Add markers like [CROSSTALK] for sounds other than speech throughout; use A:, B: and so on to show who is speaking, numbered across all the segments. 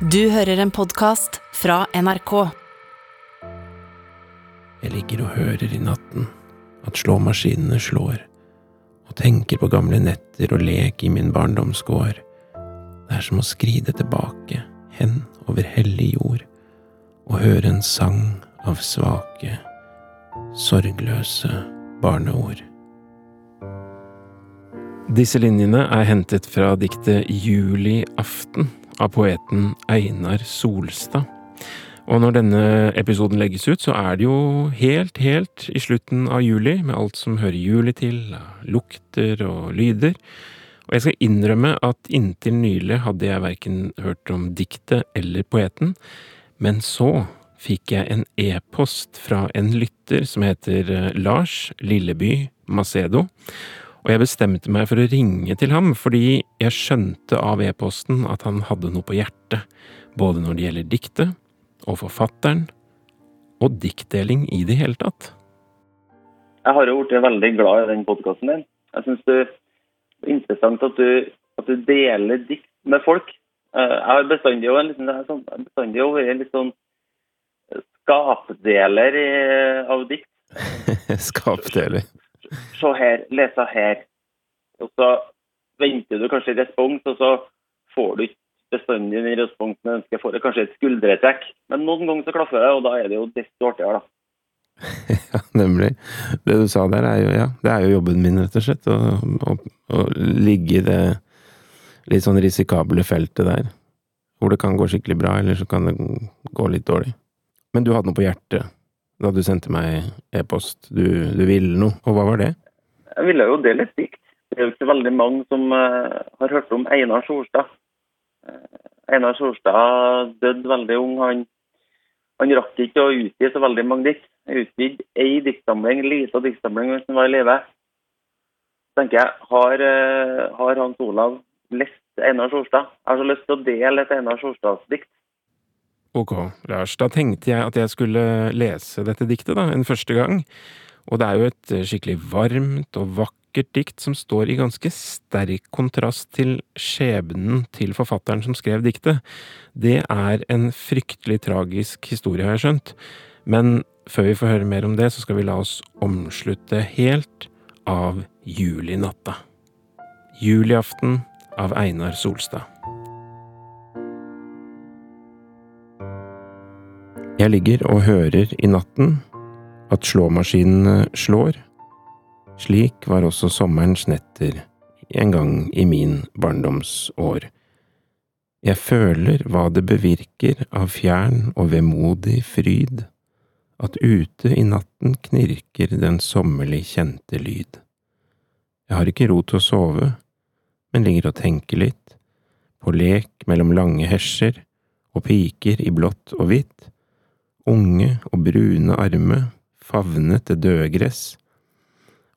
A: Du hører en podkast fra NRK.
B: Jeg ligger og hører i natten at slåmaskinene slår, og tenker på gamle netter og lek i min barndomsgård. Det er som å skride tilbake, hen over hellig jord, og høre en sang av svake, sorgløse barneord. Disse linjene er hentet fra diktet Juliaften av poeten Einar Solstad. Og når denne episoden legges ut, så er det jo helt, helt i slutten av juli, med alt som hører juli til, lukter og lyder. Og jeg skal innrømme at inntil nylig hadde jeg verken hørt om diktet eller poeten, men så fikk jeg en e-post fra en lytter som heter eh, Lars Lilleby Macedo, og jeg bestemte meg for å ringe til ham fordi jeg skjønte av e-posten at han hadde noe på hjertet, både når det gjelder diktet og forfatteren, og diktdeling i det hele tatt.
C: Jeg har jo blitt veldig glad i den podkasten din. Jeg syns det er interessant at du, at du, deler dikt med folk. Eh, jeg har bestandig vært en litt sånn skapdeler av dikt. [LAUGHS]
B: skapdeler
C: se her, lese her. Og så venter du kanskje respons, og så får du ikke bestandig den responsen du ønsker. Får kanskje et skuldretrekk. Men noen ganger så klaffer det, og da er det jo desto artigere, da. [LAUGHS]
B: ja, nemlig. Det du sa der, er jo, ja, det er jo jobben min, rett og slett. Å, å, å ligge i det litt sånn risikable feltet der. Hvor det kan gå skikkelig bra, eller så kan det gå litt dårlig. Men du hadde noe på hjertet da du sendte meg e-post. Du, du, ville noe, og hva var det?
C: Jeg ville jo dele et dikt. Det er jo ikke veldig mange som uh, har hørt om Einar Solstad. Uh, Einar Solstad døde veldig ung. Han, han rakk ikke å utgi så veldig mange dikt. Han utgitt ei diktsamling, lita diktsamling mens han var i live. tenker jeg, har, uh, har Hans Olav lest Einar Solstad? Jeg har så lyst til å dele et Einar Solstad-dikt.
B: Ok, Lars. Da tenkte jeg at jeg skulle lese dette diktet da, en første gang. Og det er jo et skikkelig varmt og vakkert dikt som står i ganske sterk kontrast til skjebnen til forfatteren som skrev diktet. Det er en fryktelig tragisk historie, har jeg skjønt. Men før vi får høre mer om det, så skal vi la oss omslutte helt av julinatta. Juliaften av Einar Solstad. Jeg ligger og hører i natten at slåmaskinene slår. Slik var også sommerens netter en gang i min barndomsår. Jeg føler hva det bevirker av fjern og vemodig fryd, at ute i natten knirker den sommerlig kjente lyd. Jeg har ikke ro til å sove, men ligger og tenker litt, på lek mellom lange hesjer og piker i blått og hvitt, unge og brune arme favnet det døde gress,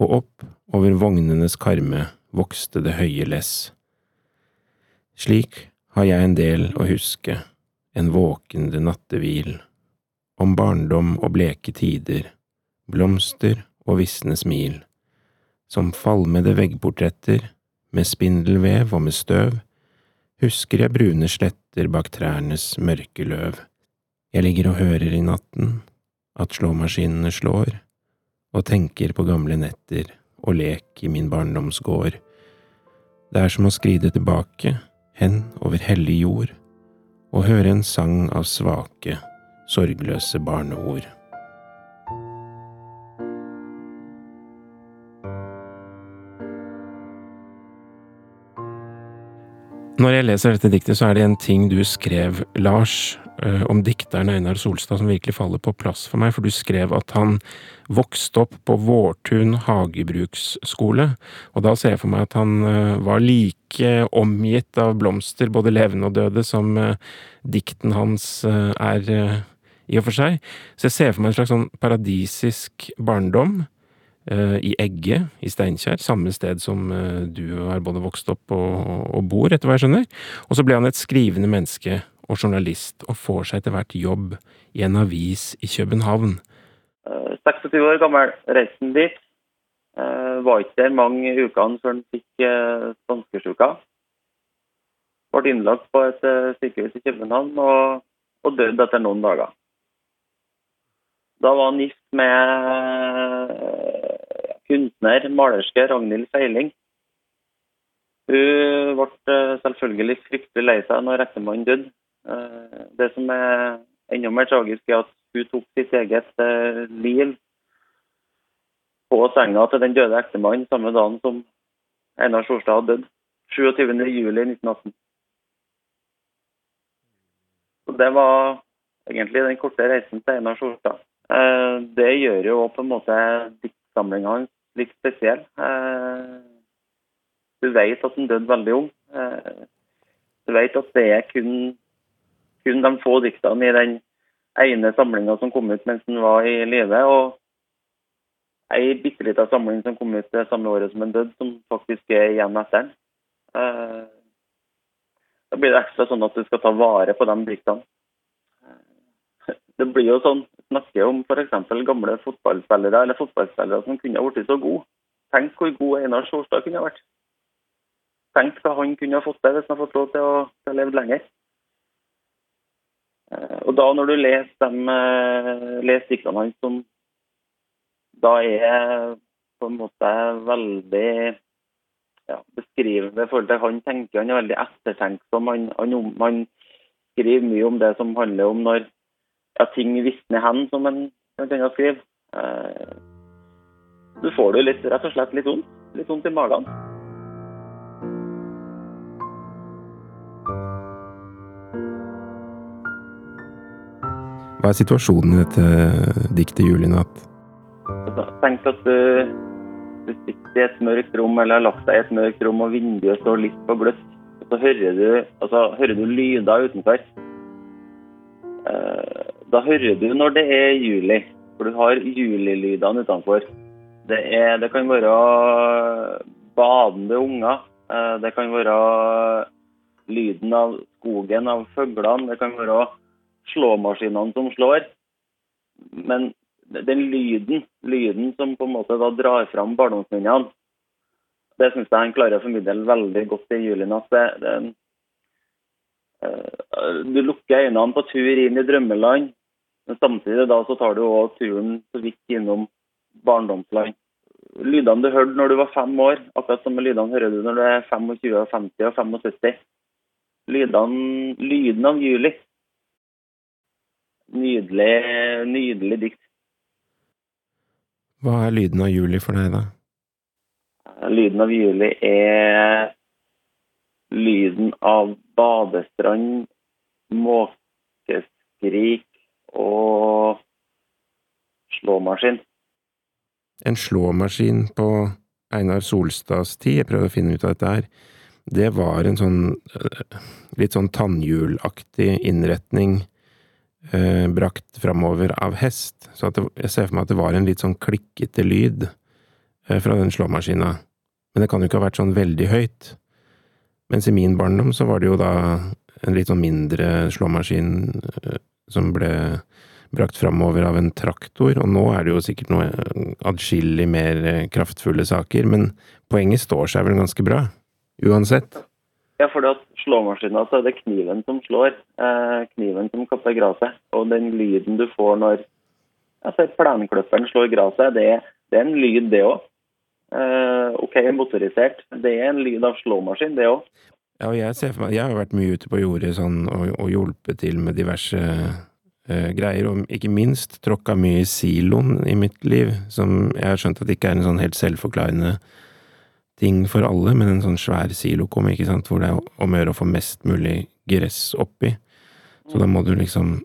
B: og opp over vognenes karme vokste det høye less. Slik har jeg en del å huske, en våkende nattehvil, om barndom og bleke tider, blomster og visne smil, som falmede veggportretter, med spindelvev og med støv, husker jeg brune sletter bak trærnes mørke løv. Jeg ligger og hører i natten at slåmaskinene slår, og tenker på gamle netter og lek i min barndomsgård. Det er som å skride tilbake, hen over hellig jord, og høre en sang av svake, sorgløse barneord. Når jeg leser dette diktet, så er det en ting du skrev, Lars, om dikteren Einar Solstad som virkelig faller på plass for meg, for du skrev at han vokste opp på Vårtun hagebruksskole, og da ser jeg for meg at han eh, var like omgitt av blomster, både levende og døde, som eh, dikten hans er i og for seg. Så jeg ser for meg en slags sånn paradisisk barndom i Egge i Steinkjer, samme sted som du har både vokst opp og, og bor, etter hva jeg skjønner. Og så ble han et skrivende menneske og journalist, og får seg etter hvert jobb i en avis i København.
C: 26 eh, år gammel, reiste dit. Eh, var ikke der mange ukene før han fikk eh, spanskesjuka. ble innlagt på et eh, sykehus i København og, og døde etter noen dager. Da var han gift med kunstner, malerske Ragnhild Feiling. Hun ble selvfølgelig fryktelig lei seg når ektemannen døde. Eh, Det som er enda mer tragisk, er at hun tok sitt eget eh, liv på senga til den døde ektemannen samme dagen som Einar Sjorstad hadde dødd. 27. juli 1918. Så det var egentlig den korte reisen til Einar Sjorstad. Eh, Det gjør jo på en måte diktsamlinga hans litt spesiell. Du vet at han døde veldig ung. Du vet at det er kun, kun de få diktene i den ene samlinga som kom ut mens han var i live, og ei bitte lita samling som kom ut det samme året som han døde, som faktisk er igjen etter han. Eh, Da blir det ekstra sånn at du skal ta vare på de diktene. Eh, Det blir jo sånn, snakker om f.eks. gamle fotballspillere eller fotballspillere som kunne ha blitt så gode. Tenk hvor god Einar Sjåstad kunne ha vært. Tenk hva han kunne ha fått til hvis han hadde fått lov til å, til å leve lenger. Og da når du leser, dem, eh, leser diktene hans som da er på en måte veldig ja, beskrivende i forhold til han tenker. Han er veldig ettertenksom. Han, han, han skriver mye om det som handler om når ja, ting visner hen, som han blant annet skriver. Eh, du får det litt, rett og slett litt vondt. Litt vondt i magen.
B: Hva er situasjonen i dette diktet Julinatt?
C: Altså, Tenk at du, du sitter i et mørkt rom eller har lagt deg i et mørkt rom og vinduet står litt på gløtt. Og så hører du, altså, hører du lyder utenfor. Eh, da hører du når det er juli, for du har julilydene utenfor. Det, er, det kan være badende unger. eh, det kan være lyden av skogen, av fuglene. Det kan være slåmaskinene som slår. Men den lyden, lyden som på en måte da drar fram barndomsminnene, det syns jeg han klarer å formidle veldig godt i julinatt. Det, det, eh, du lukker øynene på tur inn i drømmeland, men samtidig da så tar du òg turen så vidt innom barndomsland. Lydene du hørte når du var fem år, akkurat samme lydene hører du når du er 25, og 50 og 75. Lydene, lyden av juli. Nydelig, nydelig dikt.
B: Hva er lyden av juli for deg, da?
C: Lyden av juli er lyden av badestrand, måkeskrik og slåmaskin.
B: En slåmaskin på Einar Solstads tid, jeg prøvde å finne ut av dette her, det var en sånn øh, litt sånn tannhjulaktig innretning eh, brakt framover av hest. Så det, jeg ser for meg at det var en litt sånn klikkete lyd eh, fra den slåmaskina. Men det kan jo ikke ha vært sånn veldig høyt. Mens i min barndom så var det jo da en litt sånn mindre slåmaskin eh, som ble brakt framover av en traktor, og nå er det jo sikkert noe adskillig mer eh, kraftfulle saker, men poenget står seg vel ganske bra, uansett.
C: Ja, for at slåmaskina så er det kniven som slår. Eh, kniven som kapper gresset. Og den lyden du får når altså, plenklipperen slår gresset, det, det er en lyd, det òg. Eh, ok, motorisert. Det er en lyd av slåmaskin, det òg.
B: Ja, jeg jeg har vært mye ute på jordet sånn, og, og hjulpet til med diverse uh, greier, og ikke minst tråkka mye i siloen i mitt liv, som jeg har skjønt at ikke er en sånn helt selvforklarende ting for alle, men en sånn svær silokum, ikke sant, hvor det er om å gjøre å få mest mulig gress oppi. Så da må du liksom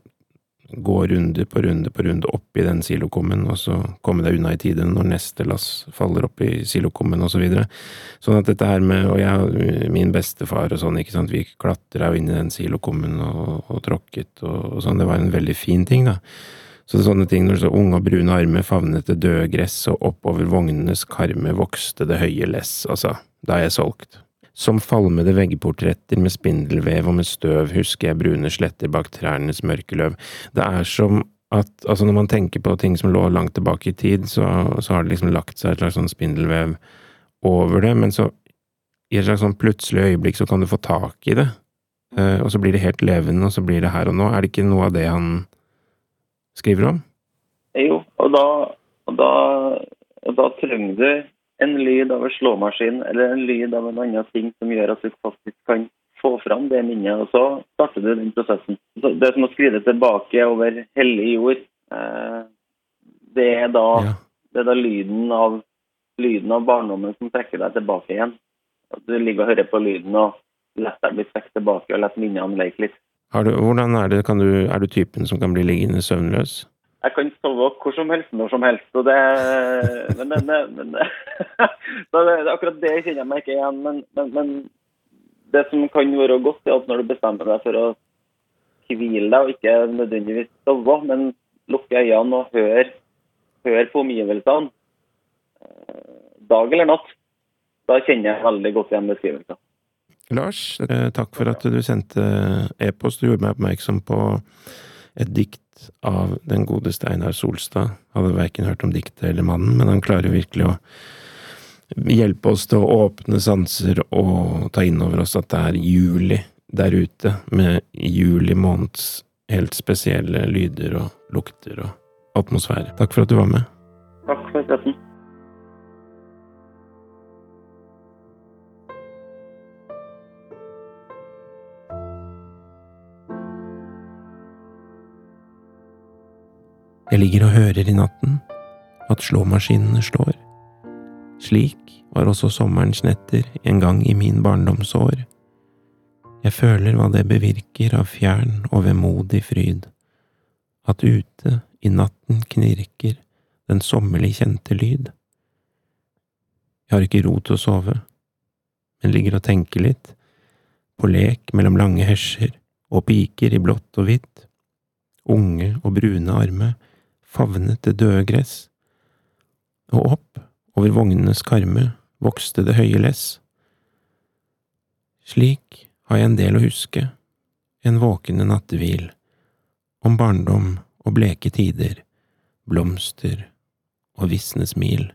B: gå runde på runde på runde oppi den silokummen, og så komme deg unna i tide når neste lass faller oppi silokummen, og så videre. Sånn at dette her med, og jeg, min bestefar og sånn, ikke sant, vi klatra jo inn i den silokummen og, og tråkket og, og sånn, det var en veldig fin ting, da. Så sånne ting når så unge og brune armer favnet det døde gress, og oppover vognenes karme vokste det høye less, altså, da er jeg solgt. Som falmede veggportretter med spindelvev og med støv husker jeg brune sletter bak trærnes mørke løv. Det er som at altså når man tenker på ting som lå langt tilbake i tid, så, så har det liksom lagt seg et slags sånn spindelvev over det, men så i et slags sånn plutselig øyeblikk så kan du få tak i det. eh, og så blir det helt levende, og så blir det her og nå. Er det ikke noe av det han skriver om?
C: Jo, og da, og da, og da trenger du en lyd av en slåmaskin eller en lyd av en annen ting som gjør at du faktisk kan få fram det minnet, og så starter du den prosessen. Det som å skrive tilbake over hellig jord, eh, det er da,
B: Ja.
C: det er da lyden, av, lyden av barndommen som trekker deg tilbake igjen. At du ligger og hører på lyden og lar deg bli trukket tilbake og lar minnene leke litt.
B: Du, hvordan er det, du, er du typen som kan bli liggende søvnløs?
C: Jeg kan sove hvor som helst, når som helst. Og det, men, men, men, [LAUGHS] det, akkurat det kjenner jeg meg ikke igjen. Men, men, men det som kan være godt, er at når du bestemmer deg for å hvile deg, og ikke nødvendigvis sove, men lukke øynene og høre, høre på omgivelsene, eh, dag eller natt, da kjenner jeg veldig godt igjen beskrivelser.
B: Lars, eh, takk for at du sendte e-post og gjorde meg oppmerksom på et dikt av den gode Steinar Solstad. Hadde verken hørt om diktet eller mannen, men han klarer virkelig å hjelpe oss til å åpne sanser og ta inn over oss at det er juli der ute, med juli måneds helt spesielle lyder og lukter og atmosfære. Takk for at du var med.
C: Takk for støtten.
B: Jeg ligger og hører i natten at slåmaskinene slår. Slik var også sommerens netter en gang i min barndomsår. Jeg føler hva det bevirker av fjern og vemodig fryd, at ute i natten knirker den sommerlig kjente lyd. Jeg har ikke ro til å sove, men ligger og tenker litt, på lek mellom lange hesjer og piker i blått og hvitt, unge og brune arme favnet det døde gress, og opp over vognenes karme vokste det høye less. Slik har jeg en del å huske, en våkende nattehvil, om barndom og bleke tider, blomster og visne smil.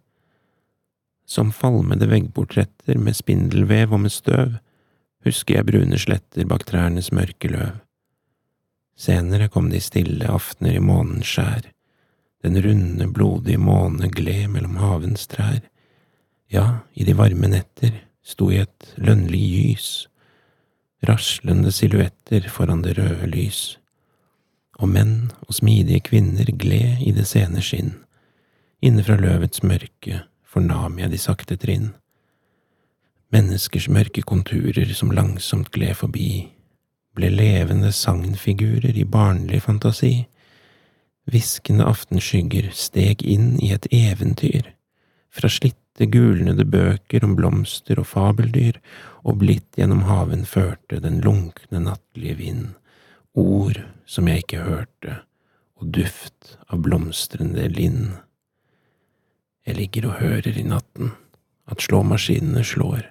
B: Som falmede veggportretter med spindelvev og med støv, husker jeg brune sletter bak trærnes mørke løv. Senere kom de stille aftener i månens skjær, den runde, blodige måne gled mellom havens trær. Ja, i de varme netter sto i et lønnlig gys, raslende silhuetter foran det røde lys, og menn og smidige kvinner gled i det sene skinn, inne fra løvets mørke fornam jeg de sakte trinn. Menneskers mørke konturer som langsomt gled forbi, ble levende sagnfigurer i barnlig fantasi. Hviskende aftenskygger steg inn i et eventyr, fra slitte, gulnede bøker om blomster og fabeldyr, og blitt gjennom haven førte den lunkne nattlige vind, ord som jeg ikke hørte, og duft av blomstrende lind. Jeg ligger og hører i natten at slåmaskinene slår,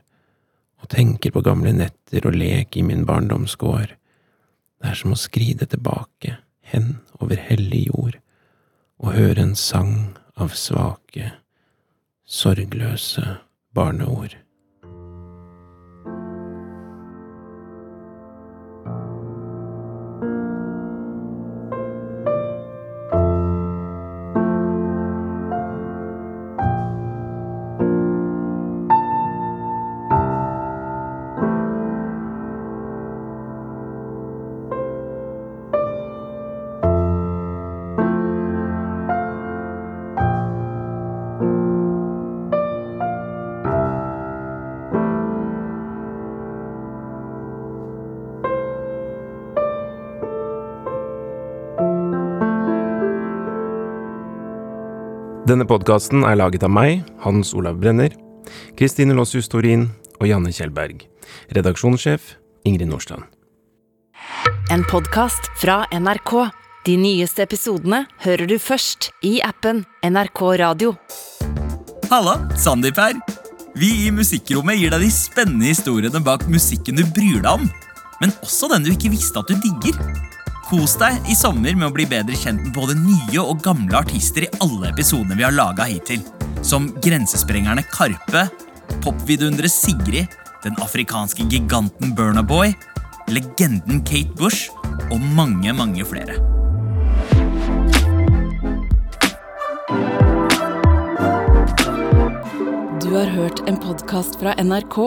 B: og tenker på gamle netter og lek i min barndomsgård. Det er som å skride tilbake, hen over hellig jord, og høre en sang av svake, sorgløse barneord. Denne podkasten er laget av meg, Hans Olav Brenner, Kristine Lossius Torin og Janne Kjellberg. Redaksjonssjef Ingrid Nordstrand.
A: En podkast fra NRK. De nyeste episodene hører du først i appen NRK Radio.
D: Halla, Sandeep her. Vi i Musikkrommet gir deg de spennende historiene bak musikken du bryr deg om, men også den du ikke visste at du digger. Kos deg i sommer med å bli bedre kjent med både nye og gamle artister i alle episodene vi har laga hittil. Som grensesprengerne Karpe, popvidunderet Sigrid, den afrikanske giganten Burnaboy, legenden Kate Bush og mange, mange flere.
E: Du har hørt en podkast fra NRK.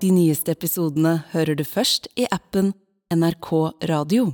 E: De nyeste episodene hører du først i appen NRK Radio.